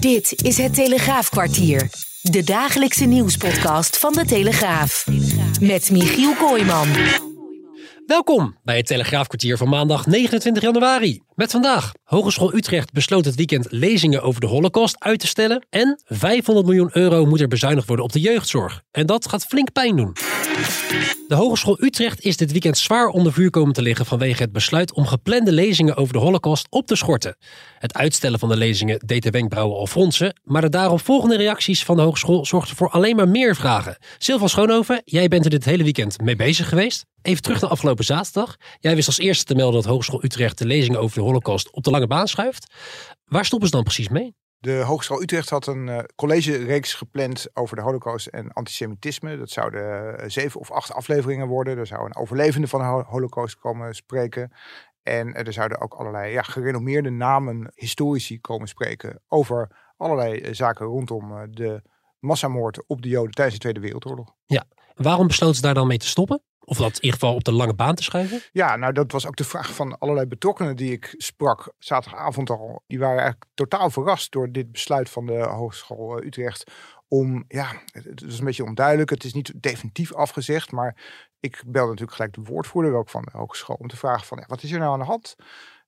Dit is het Telegraafkwartier. De dagelijkse nieuwspodcast van de Telegraaf. Met Michiel Kooijman. Welkom bij het Telegraafkwartier van maandag 29 januari. Met vandaag. Hogeschool Utrecht besloot het weekend lezingen over de holocaust uit te stellen. En 500 miljoen euro moet er bezuinigd worden op de jeugdzorg. En dat gaat flink pijn doen. De Hogeschool Utrecht is dit weekend zwaar onder vuur komen te liggen vanwege het besluit om geplande lezingen over de holocaust op te schorten. Het uitstellen van de lezingen deed de wenkbrauwen al fronsen, maar de daaropvolgende reacties van de hogeschool zorgden voor alleen maar meer vragen. Sil van Schoonhoven, jij bent er dit hele weekend mee bezig geweest. Even terug naar afgelopen zaterdag. Jij wist als eerste te melden dat Hogeschool Utrecht de lezingen over de holocaust op de lange baan schuift. Waar stoppen ze dan precies mee? De Hogeschool Utrecht had een uh, college-reeks gepland over de holocaust en antisemitisme. Dat zouden uh, zeven of acht afleveringen worden. Er zou een overlevende van de holocaust komen spreken. En uh, er zouden ook allerlei ja, gerenommeerde namen, historici komen spreken over allerlei zaken rondom de massamoord op de Joden tijdens de Tweede Wereldoorlog. Ja, waarom besloten ze daar dan mee te stoppen? Of dat in ieder geval op de lange baan te schuiven? Ja, nou dat was ook de vraag van allerlei betrokkenen die ik sprak zaterdagavond al. Die waren eigenlijk totaal verrast door dit besluit van de Hogeschool eh, Utrecht. Om, ja, het is een beetje onduidelijk. Het is niet definitief afgezegd. Maar ik belde natuurlijk gelijk de woordvoerder ook van de hogeschool. Om te vragen van, ja, wat is er nou aan de hand?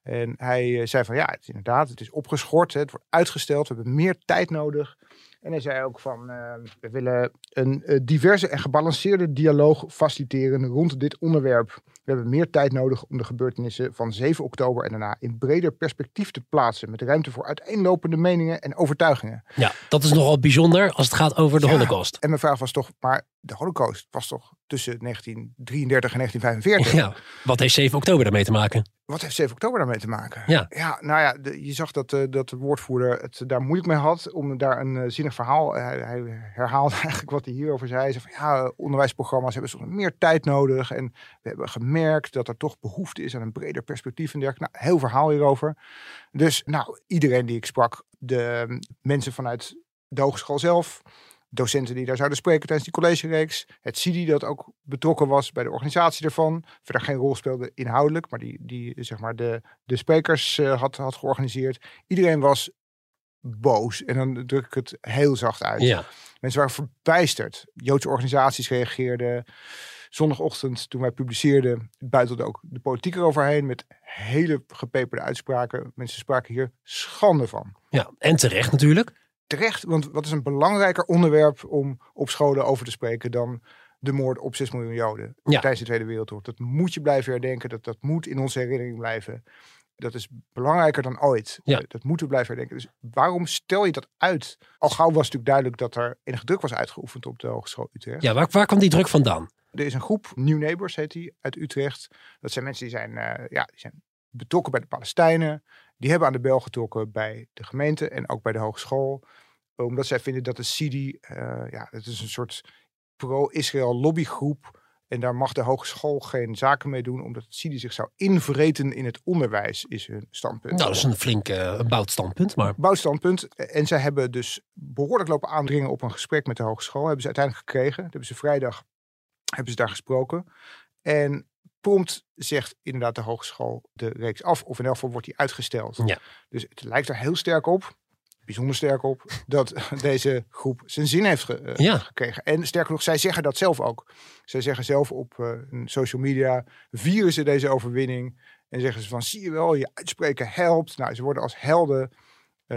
En hij eh, zei van, ja, het is inderdaad, het is opgeschort. Het wordt uitgesteld. We hebben meer tijd nodig. En hij zei ook van, uh, we willen een uh, diverse en gebalanceerde dialoog faciliteren rond dit onderwerp. We hebben meer tijd nodig om de gebeurtenissen van 7 oktober en daarna in breder perspectief te plaatsen. Met ruimte voor uiteenlopende meningen en overtuigingen. Ja, dat is nogal bijzonder als het gaat over de ja, holocaust. En mijn vraag was toch, maar de holocaust was toch tussen 1933 en 1945? Ja, wat heeft 7 oktober daarmee te maken? Wat heeft 7 oktober daarmee te maken? Ja, ja nou ja, de, je zag dat, uh, dat de woordvoerder het daar moeilijk mee had om daar een uh, zinnig verhaal. Hij, hij, herhaalde eigenlijk wat hij hierover zei. Hij zei van ja, onderwijsprogramma's hebben soms meer tijd nodig. En we hebben gemerkt dat er toch behoefte is aan een breder perspectief en dergelijke. Nou, heel verhaal hierover. Dus nou, iedereen die ik sprak, de mensen vanuit de hogeschool zelf, docenten die daar zouden spreken tijdens die collegereeks. Het CIDI dat ook betrokken was bij de organisatie ervan. Verder geen rol speelde inhoudelijk, maar die, die zeg maar de, de sprekers uh, had, had georganiseerd. Iedereen was boos. En dan druk ik het heel zacht uit. Ja. Mensen waren verbijsterd. Joodse organisaties reageerden. Zondagochtend, toen wij publiceerden, buitelde ook de politiek eroverheen met hele gepeperde uitspraken. Mensen spraken hier schande van. Ja, en terecht natuurlijk terecht, want wat is een belangrijker onderwerp om op scholen over te spreken dan de moord op 6 miljoen Joden ja. tijdens de Tweede Wereldoorlog. Dat moet je blijven herdenken, dat, dat moet in onze herinnering blijven. Dat is belangrijker dan ooit. Ja. Dat moeten we blijven herdenken. Dus waarom stel je dat uit? Al gauw was natuurlijk duidelijk dat er enige druk was uitgeoefend op de Hogeschool Utrecht. Ja, waar, waar kwam die druk vandaan? Er is een groep, New Neighbors heet die, uit Utrecht. Dat zijn mensen die zijn, uh, ja, die zijn betrokken bij de Palestijnen. Die hebben aan de bel getrokken bij de gemeente en ook bij de hogeschool. Omdat zij vinden dat de CIDI, uh, ja, het is een soort pro-Israël lobbygroep. En daar mag de hogeschool geen zaken mee doen, omdat het CIDI zich zou invreten in het onderwijs, is hun standpunt. Nou, dat is een flink uh, boutstandpunt. Maar... Boutstandpunt. En zij hebben dus behoorlijk lopen aandringen op een gesprek met de hogeschool. Hebben ze uiteindelijk gekregen. Dat hebben ze vrijdag hebben ze daar gesproken. En prompt zegt inderdaad de hogeschool de reeks af. Of in elk geval wordt die uitgesteld. Ja. Dus het lijkt er heel sterk op, bijzonder sterk op, dat deze groep zijn zin heeft ge uh, ja. gekregen. En sterker nog, zij zeggen dat zelf ook. Zij zeggen zelf op uh, social media, vieren ze deze overwinning. En zeggen ze van, zie je wel, je uitspreken helpt. Nou, ze worden als helden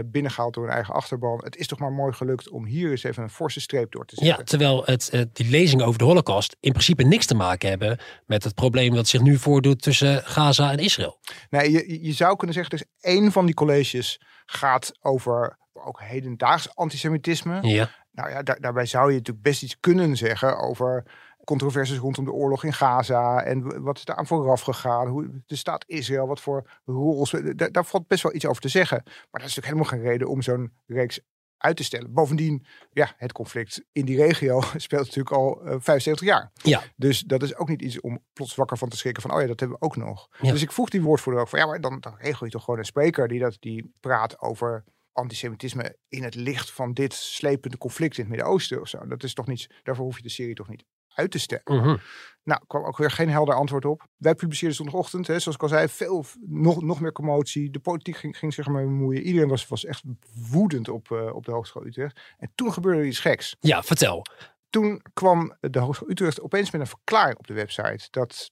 binnengehaald door hun eigen achterban. Het is toch maar mooi gelukt om hier eens even een forse streep door te zetten. Ja, terwijl het, uh, die lezingen over de holocaust in principe niks te maken hebben met het probleem dat zich nu voordoet tussen Gaza en Israël. Nee, je, je zou kunnen zeggen, dus één van die colleges gaat over ook hedendaags antisemitisme. Ja. Nou ja, daar, daarbij zou je natuurlijk best iets kunnen zeggen over controversies rondom de oorlog in Gaza en wat is daar aan vooraf gegaan, hoe de staat Israël, wat voor rol, daar, daar valt best wel iets over te zeggen. Maar dat is natuurlijk helemaal geen reden om zo'n reeks uit te stellen. Bovendien, ja, het conflict in die regio speelt natuurlijk al uh, 75 jaar. Ja. Dus dat is ook niet iets om plots wakker van te schrikken van, oh ja, dat hebben we ook nog. Ja. Dus ik vroeg die woordvoerder ook van, ja, maar dan, dan regel je toch gewoon een spreker die, dat, die praat over antisemitisme in het licht van dit slepende conflict in het Midden-Oosten of zo. Dat is toch niet, daarvoor hoef je de serie toch niet uit te stellen. Mhm. Nou, kwam ook weer geen helder antwoord op. Wij publiceerden zondagochtend, hè, zoals ik al zei, veel, nog, nog meer commotie. De politiek ging, ging zich ermee bemoeien. Iedereen was, was echt woedend op, eh, op de Hogeschool Utrecht. En toen gebeurde er iets geks. Ja, vertel. Toen kwam de Hogeschool Utrecht opeens met een verklaring op de website dat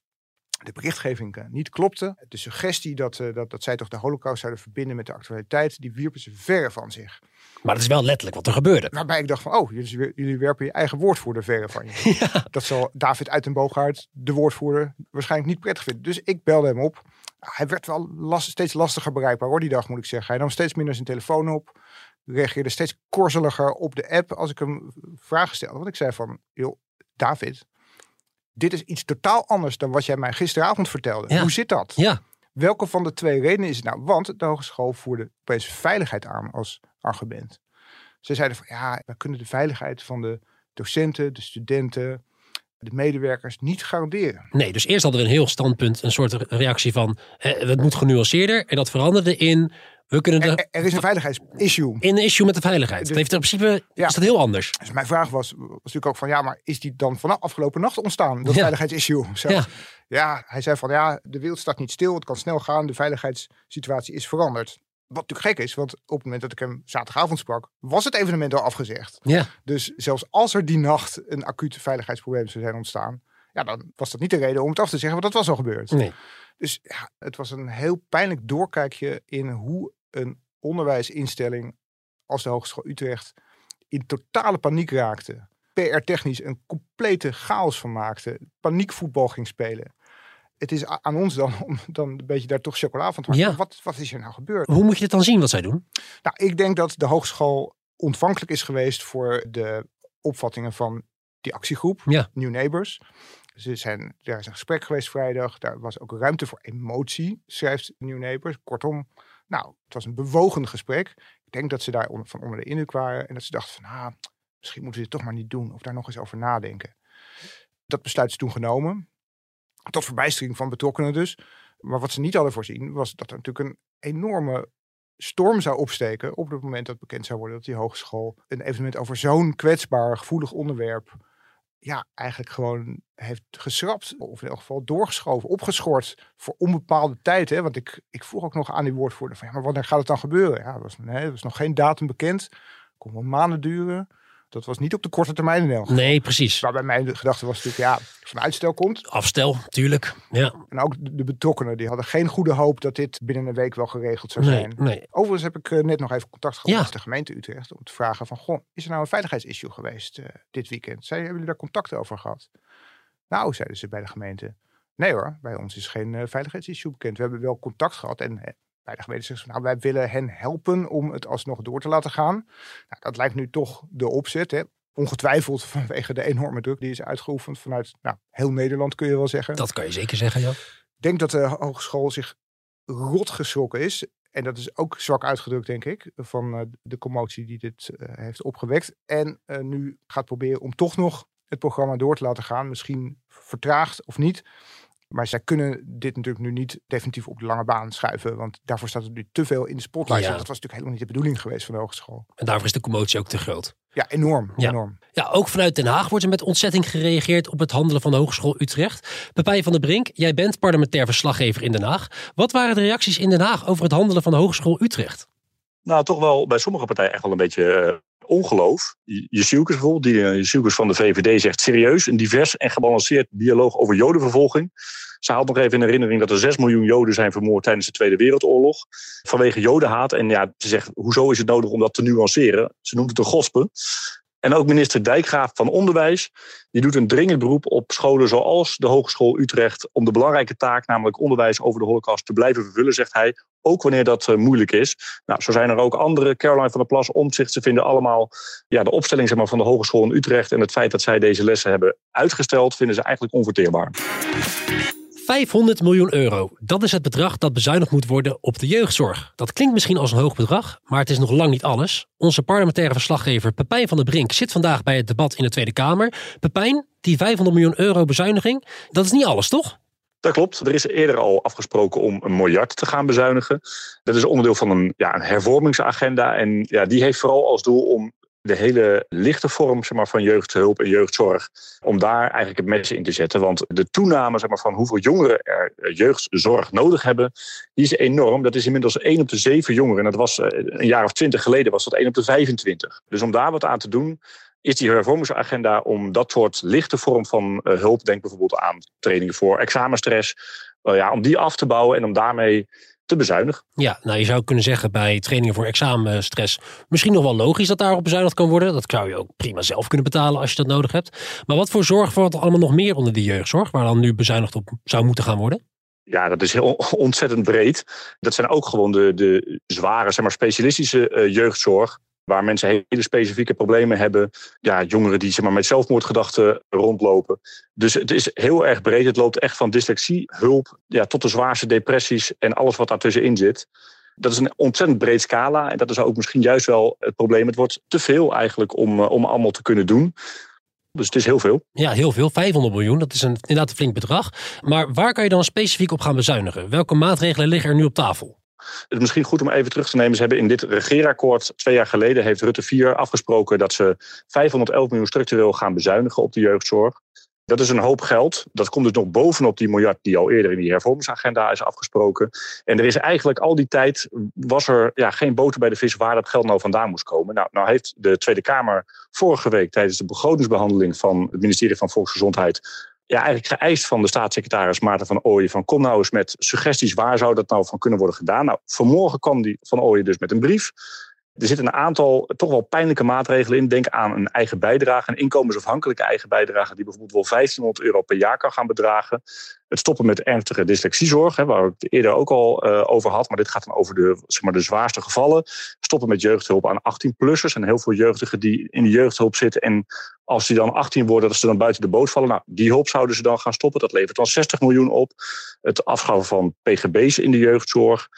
de berichtgeving eh, niet klopte. De suggestie dat, eh, dat, dat zij toch de holocaust zouden verbinden met de actualiteit, die wierpen ze verre van zich. Maar dat is wel letterlijk wat er gebeurde. Waarbij ik dacht van, oh, jullie, jullie werpen je eigen woordvoerder verre van je. Ja. Dat zal David uit den Boogaard, de woordvoerder, waarschijnlijk niet prettig vinden. Dus ik belde hem op. Hij werd wel last, steeds lastiger bereikbaar hoor, die dag moet ik zeggen. Hij nam steeds minder zijn telefoon op. Reageerde steeds korzeliger op de app als ik hem vragen stelde. Want ik zei van, joh, David, dit is iets totaal anders dan wat jij mij gisteravond vertelde. Ja. Hoe zit dat? Ja, Welke van de twee redenen is het nou? Want de hogeschool voerde opeens veiligheid aan als argument. Ze zeiden van ja, we kunnen de veiligheid van de docenten, de studenten, de medewerkers niet garanderen. nee. Dus eerst hadden we een heel standpunt, een soort reactie van eh, het moet genuanceerder. En dat veranderde in we kunnen Er, is een veiligheidsissue. in een issue met de veiligheid. Dat heeft in principe Ja. is dat heel anders. Dus mijn vraag was, was natuurlijk ook van ja, maar is die dan vanaf afgelopen nacht ontstaan? Dat Ja. veiligheidsissue. Zo. Ja. ja, hij zei van ja, de wereld staat niet stil, het kan snel gaan, de veiligheidssituatie is veranderd. Wat natuurlijk gek is, want op het moment dat ik hem zaterdagavond sprak, was het evenement al afgezegd. Ja, Dus zelfs als er die nacht een acuut veiligheidsprobleem zou zijn ontstaan, ja, dan was dat niet de reden om het af te zeggen, want dat was al gebeurd. nee. Dus ja, het was een heel pijnlijk doorkijkje in hoe een onderwijsinstelling als de Hogeschool Utrecht in totale paniek raakte. PR-technisch een complete chaos van maakte. Paniekvoetbal ging spelen. Het is aan ons dan om dan een beetje daar toch chocola van te maken. Ja. Wat, wat is er nou gebeurd? Hoe moet je het dan zien wat zij doen? Nou, ik denk dat de hogeschool ontvankelijk is geweest voor de opvattingen van die actiegroep, Ja. New Neighbors. Ze zijn, daar is een gesprek geweest vrijdag. Daar was ook ruimte voor emotie, schrijft New Neighbors. Kortom, nou, het was een bewogen gesprek. Ik denk dat ze daar van onder de indruk waren. En dat ze dachten van, ah, misschien moeten we dit toch maar niet doen. Of daar nog eens over nadenken. Dat besluit is toen genomen. Tot verbijstering van betrokkenen dus. Maar wat ze niet hadden voorzien, was dat er natuurlijk een enorme storm zou opsteken op het moment dat bekend zou worden dat die hogeschool een evenement over zo'n kwetsbaar, gevoelig onderwerp ja, eigenlijk gewoon heeft geschrapt. Of in elk geval doorgeschoven, opgeschort voor onbepaalde tijd. Hè? Want ik, ik vroeg ook nog aan die woordvoerder van ja, maar wanneer gaat het dan gebeuren? Ja, er was, nee, was nog geen datum bekend. Kon wel maanden duren. Dat was niet op de korte termijn in elk geval. Nee, precies. Waarbij mijn gedachte was natuurlijk, ja, van uitstel komt. Afstel, tuurlijk. Ja, En ook de, betrokkenen, die hadden geen goede hoop dat dit binnen een week wel geregeld zou nee, zijn. nee. Overigens heb ik eh, net nog even contact gehad Ja. met de gemeente Utrecht om te vragen van, goh, is er nou een veiligheidsissue geweest eh, dit weekend? Zij, hebben jullie daar contact over gehad? Nou, zeiden ze bij de gemeente, nee hoor, bij ons is geen eh, veiligheidsissue bekend. We hebben wel contact gehad en bij de gemeente nou, wij willen hen helpen om het alsnog door te laten gaan. Nou, dat lijkt nu toch de opzet, hè. Ongetwijfeld vanwege de enorme druk die is uitgeoefend vanuit nou, heel Nederland, kun je wel zeggen. Dat kan je zeker zeggen, ja. Ik denk dat de hogeschool zich rot geschrokken is. En dat is ook zwak uitgedrukt, denk ik, van eh, de commotie die dit eh, heeft opgewekt. En eh, nu gaat proberen om toch nog het programma door te laten gaan. Misschien vertraagd of niet. Maar zij kunnen dit natuurlijk nu niet definitief op de lange baan schuiven. Want daarvoor staat het nu te veel in de spotlight. Ja. En dat was natuurlijk helemaal niet de bedoeling geweest van de hogeschool. En daarvoor is de commotie ook te groot. Ja, enorm. Ja. enorm. Ja, ook vanuit Den Haag wordt er met ontzetting gereageerd op het handelen van de Hogeschool Utrecht. Pepijn van der Brink, jij bent parlementair verslaggever in Den Haag. Wat waren de reacties in Den Haag over het handelen van de Hogeschool Utrecht? Nou, toch wel bij sommige partijen echt wel een beetje eh, ongeloof. Jezielkes bijvoorbeeld, die uh, Jezielkes van de VVD zegt serieus een divers en gebalanceerd dialoog over jodenvervolging. Ze haalt nog even in herinnering dat er 6 miljoen joden zijn vermoord tijdens de Tweede Wereldoorlog. Vanwege jodenhaat. En ja, ze zegt, hoezo is het nodig om dat te nuanceren? Ze noemt het een gospe. En ook minister Dijkgraaf van Onderwijs, die doet een dringend beroep op scholen zoals de Hogeschool Utrecht om de belangrijke taak, namelijk onderwijs over de holocaust, te blijven vervullen, zegt hij. Ook wanneer dat uh, moeilijk is. Nou, zo zijn er ook andere, Caroline van der Plas, Omtzigt. Ze vinden allemaal ja, de opstelling zeg maar, van de Hogeschool in Utrecht en het feit dat zij deze lessen hebben uitgesteld, vinden ze eigenlijk onverteerbaar. 500 miljoen euro. Dat is het bedrag dat bezuinigd moet worden op de jeugdzorg. Dat klinkt misschien als een hoog bedrag, maar het is nog lang niet alles. Onze parlementaire verslaggever Pepijn van der Brink zit vandaag bij het debat in de Tweede Kamer. Pepijn, die 500 miljoen euro bezuiniging, dat is niet alles, toch? Dat klopt. Er is eerder al afgesproken om een miljard te gaan bezuinigen. Dat is onderdeel van een, ja, een hervormingsagenda. En ja, die heeft vooral als doel om de hele lichte vorm zeg maar, van jeugdhulp en jeugdzorg, om daar eigenlijk het mes in te zetten. Want de toename zeg maar, van hoeveel jongeren er eh, jeugdzorg nodig hebben, die is enorm. Dat is inmiddels 1 op de 7 jongeren. En dat was eh, een jaar of 20 geleden was dat 1 op de 25. Dus om daar wat aan te doen, is die hervormingsagenda om dat soort lichte vorm van uh, hulp, denk bijvoorbeeld aan trainingen voor examenstress, ja, om die af te bouwen en om daarmee te bezuinigen. Ja, nou je zou kunnen zeggen bij trainingen voor examenstress misschien nog wel logisch dat daarop bezuinigd kan worden. Dat zou je ook prima zelf kunnen betalen als je dat nodig hebt. Maar wat voor zorg valt er allemaal nog meer onder de jeugdzorg, waar dan nu bezuinigd op zou moeten gaan worden? Ja, dat is heel ontzettend breed. Dat zijn ook gewoon de, de zware, zeg maar, specialistische uh, jeugdzorg waar mensen hele specifieke problemen hebben. Ja, jongeren die zeg maar, met zelfmoordgedachten rondlopen. Dus het is heel erg breed. Het loopt echt van dyslexie, hulp, ja, tot de zwaarste depressies en alles wat daartussenin zit. Dat is een ontzettend breed scala. En dat is ook misschien juist wel het probleem. Het wordt te veel eigenlijk om, eh, om allemaal te kunnen doen. Dus het is heel veel. Ja, heel veel. 500 miljoen. Dat is een, inderdaad een flink bedrag. Maar waar kan je dan specifiek op gaan bezuinigen? Welke maatregelen liggen er nu op tafel? Het is misschien goed om even terug te nemen. Ze hebben in dit regeerakkoord twee jaar geleden heeft Rutte 4 afgesproken dat ze 511 miljoen structureel gaan bezuinigen op de jeugdzorg. Dat is een hoop geld. Dat komt dus nog bovenop die miljard die al eerder in die hervormingsagenda is afgesproken. En er is eigenlijk al die tijd was er ja, geen boter bij de vis waar dat geld nou vandaan moest komen. Nou, nou heeft de Tweede Kamer vorige week tijdens de begrotingsbehandeling van het ministerie van Volksgezondheid ja, eigenlijk geëist van de staatssecretaris Maarten van Ooyen... van kom nou eens met suggesties, waar zou dat nou van kunnen worden gedaan? Nou, vanmorgen kwam die van Ooyen dus met een brief. Er zitten een aantal toch wel pijnlijke maatregelen in. Denk aan een eigen bijdrage, een inkomensafhankelijke eigen bijdrage... die bijvoorbeeld wel 1500 euro per jaar kan gaan bedragen. Het stoppen met ernstige dyslexiezorg, hè, waar ik het eerder ook al uh, over had. Maar dit gaat dan over de, zeg maar, de zwaarste gevallen. Stoppen met jeugdhulp aan 18-plussers. En heel veel jeugdigen die in de jeugdhulp zitten... en als die dan 18 worden, dat ze dan buiten de boot vallen. Nou, die hulp zouden ze dan gaan stoppen. Dat levert dan 60 miljoen op. Het afschaffen van pgb's in de jeugdzorg.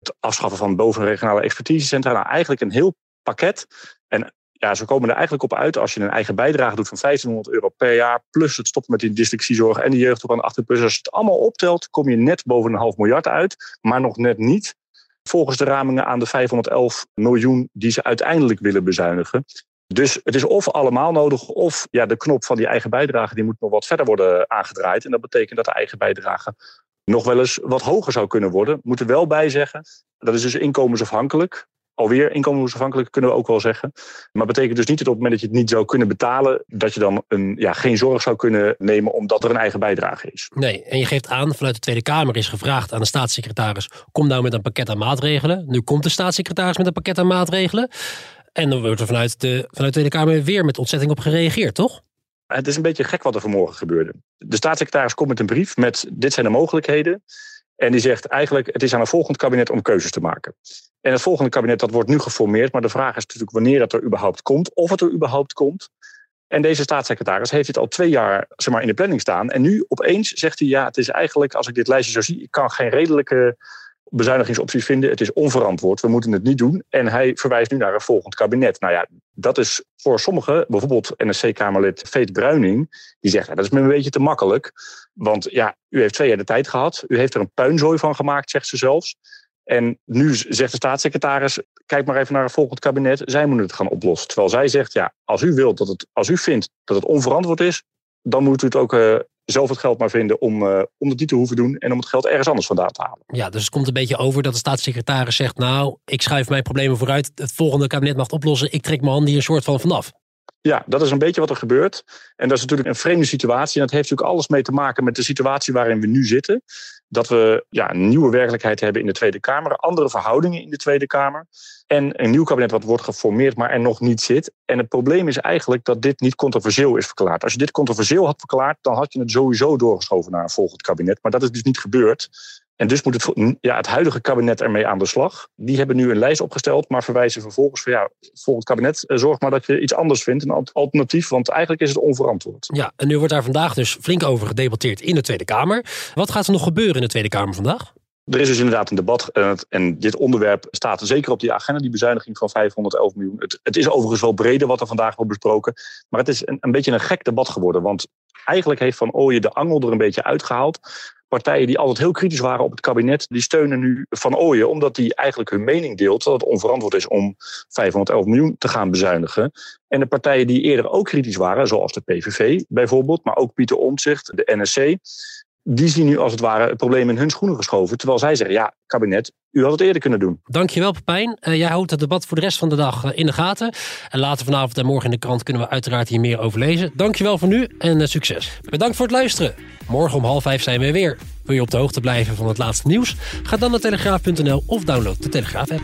Het afschaffen van bovenregionale expertisecentra. Nou, eigenlijk een heel pakket. En ja, ze komen er eigenlijk op uit als je een eigen bijdrage doet van 1500 euro per jaar. Plus het stoppen met die dyslexiezorg en de jeugdhulp aan de 18 plus. Als je het allemaal optelt, kom je net boven een half miljard uit. Maar nog net niet volgens de ramingen aan de 511 miljoen die ze uiteindelijk willen bezuinigen. Dus het is of allemaal nodig, of ja, de knop van die eigen bijdrage die moet nog wat verder worden aangedraaid. En dat betekent dat de eigen bijdrage nog wel eens wat hoger zou kunnen worden. Moet er wel bij zeggen, dat is dus inkomensafhankelijk. Alweer inkomensafhankelijk kunnen we ook wel zeggen. Maar betekent dus niet dat op het moment dat je het niet zou kunnen betalen, dat je dan een, ja, geen zorg zou kunnen nemen omdat er een eigen bijdrage is. Nee, en je geeft aan, vanuit de Tweede Kamer is gevraagd aan de staatssecretaris, kom nou met een pakket aan maatregelen. Nu komt de staatssecretaris met een pakket aan maatregelen. En dan wordt er vanuit de, vanuit de Tweede Kamer weer met ontzetting op gereageerd, toch? Het is een beetje gek wat er vanmorgen gebeurde. De staatssecretaris komt met een brief met dit zijn de mogelijkheden. En die zegt eigenlijk het is aan een volgend kabinet om keuzes te maken. En het volgende kabinet dat wordt nu geformeerd. Maar de vraag is natuurlijk wanneer het er überhaupt komt. Of het er überhaupt komt. En deze staatssecretaris heeft dit al twee jaar zeg maar, in de planning staan. En nu opeens zegt hij ja het is eigenlijk als ik dit lijstje zo zie. Ik kan geen redelijke bezuinigingsopties vinden. Het is onverantwoord, we moeten het niet doen. En hij verwijst nu naar een volgend kabinet. Nou ja, dat is voor sommigen, bijvoorbeeld NSC-Kamerlid Veet Bruining, die zegt, dat is me een beetje te makkelijk. Want ja, u heeft twee jaar de tijd gehad. U heeft er een puinzooi van gemaakt, zegt ze zelfs. En nu zegt de staatssecretaris, kijk maar even naar het volgend kabinet. Zij moeten het gaan oplossen. Terwijl zij zegt, ja, als u wilt dat het, als u vindt dat het onverantwoord is, dan moet u het ook uh, zelf het geld maar vinden om, uh, om het niet te hoeven doen en om het geld ergens anders vandaan te halen. Ja, dus het komt een beetje over dat de staatssecretaris zegt, nou, ik schuif mijn problemen vooruit, het volgende kabinet mag het oplossen, ik trek mijn handen hier een soort van vanaf. Ja, dat is een beetje wat er gebeurt. En dat is natuurlijk een vreemde situatie. En dat heeft natuurlijk alles mee te maken met de situatie waarin we nu zitten. Dat we ja, een nieuwe werkelijkheid hebben in de Tweede Kamer, andere verhoudingen in de Tweede Kamer. En een nieuw kabinet wat wordt geformeerd, maar er nog niet zit. En het probleem is eigenlijk dat dit niet controversieel is verklaard. Als je dit controversieel had verklaard, dan had je het sowieso doorgeschoven naar een volgend kabinet. Maar dat is dus niet gebeurd. En dus moet het, ja, het huidige kabinet ermee aan de slag. Die hebben nu een lijst opgesteld, maar verwijzen vervolgens van ja, volgend kabinet, eh, zorg maar dat je iets anders vindt, een alternatief, want eigenlijk is het onverantwoord. Ja, en nu wordt daar vandaag dus flink over gedebatteerd in de Tweede Kamer. Wat gaat er nog gebeuren in de Tweede Kamer vandaag? Er is dus inderdaad een debat eh, en dit onderwerp staat zeker op die agenda, die bezuiniging van 511 miljoen. Het, het is overigens wel breder wat er vandaag wordt besproken, maar het is een, een beetje een gek debat geworden, want eigenlijk heeft Van Ooyen de angel er een beetje uitgehaald partijen die altijd heel kritisch waren op het kabinet, die steunen nu Van Ooyen, omdat die eigenlijk hun mening deelt dat het onverantwoord is om 511 miljoen te gaan bezuinigen. En de partijen die eerder ook kritisch waren, zoals de PVV bijvoorbeeld, maar ook Pieter Omtzigt, de NSC, die zien nu als het ware het probleem in hun schoenen geschoven. Terwijl zij zeggen, ja, kabinet, u had het eerder kunnen doen. Dankjewel Pepijn. Uh, jij houdt het debat voor de rest van de dag eh, in de gaten. En later vanavond en morgen in de krant kunnen we uiteraard hier meer over lezen. Dankjewel voor nu en uh, succes. Bedankt voor het luisteren. Morgen om half vijf zijn we weer. Wil je op de hoogte blijven van het laatste nieuws? Ga dan naar telegraaf.nl of download de Telegraaf app.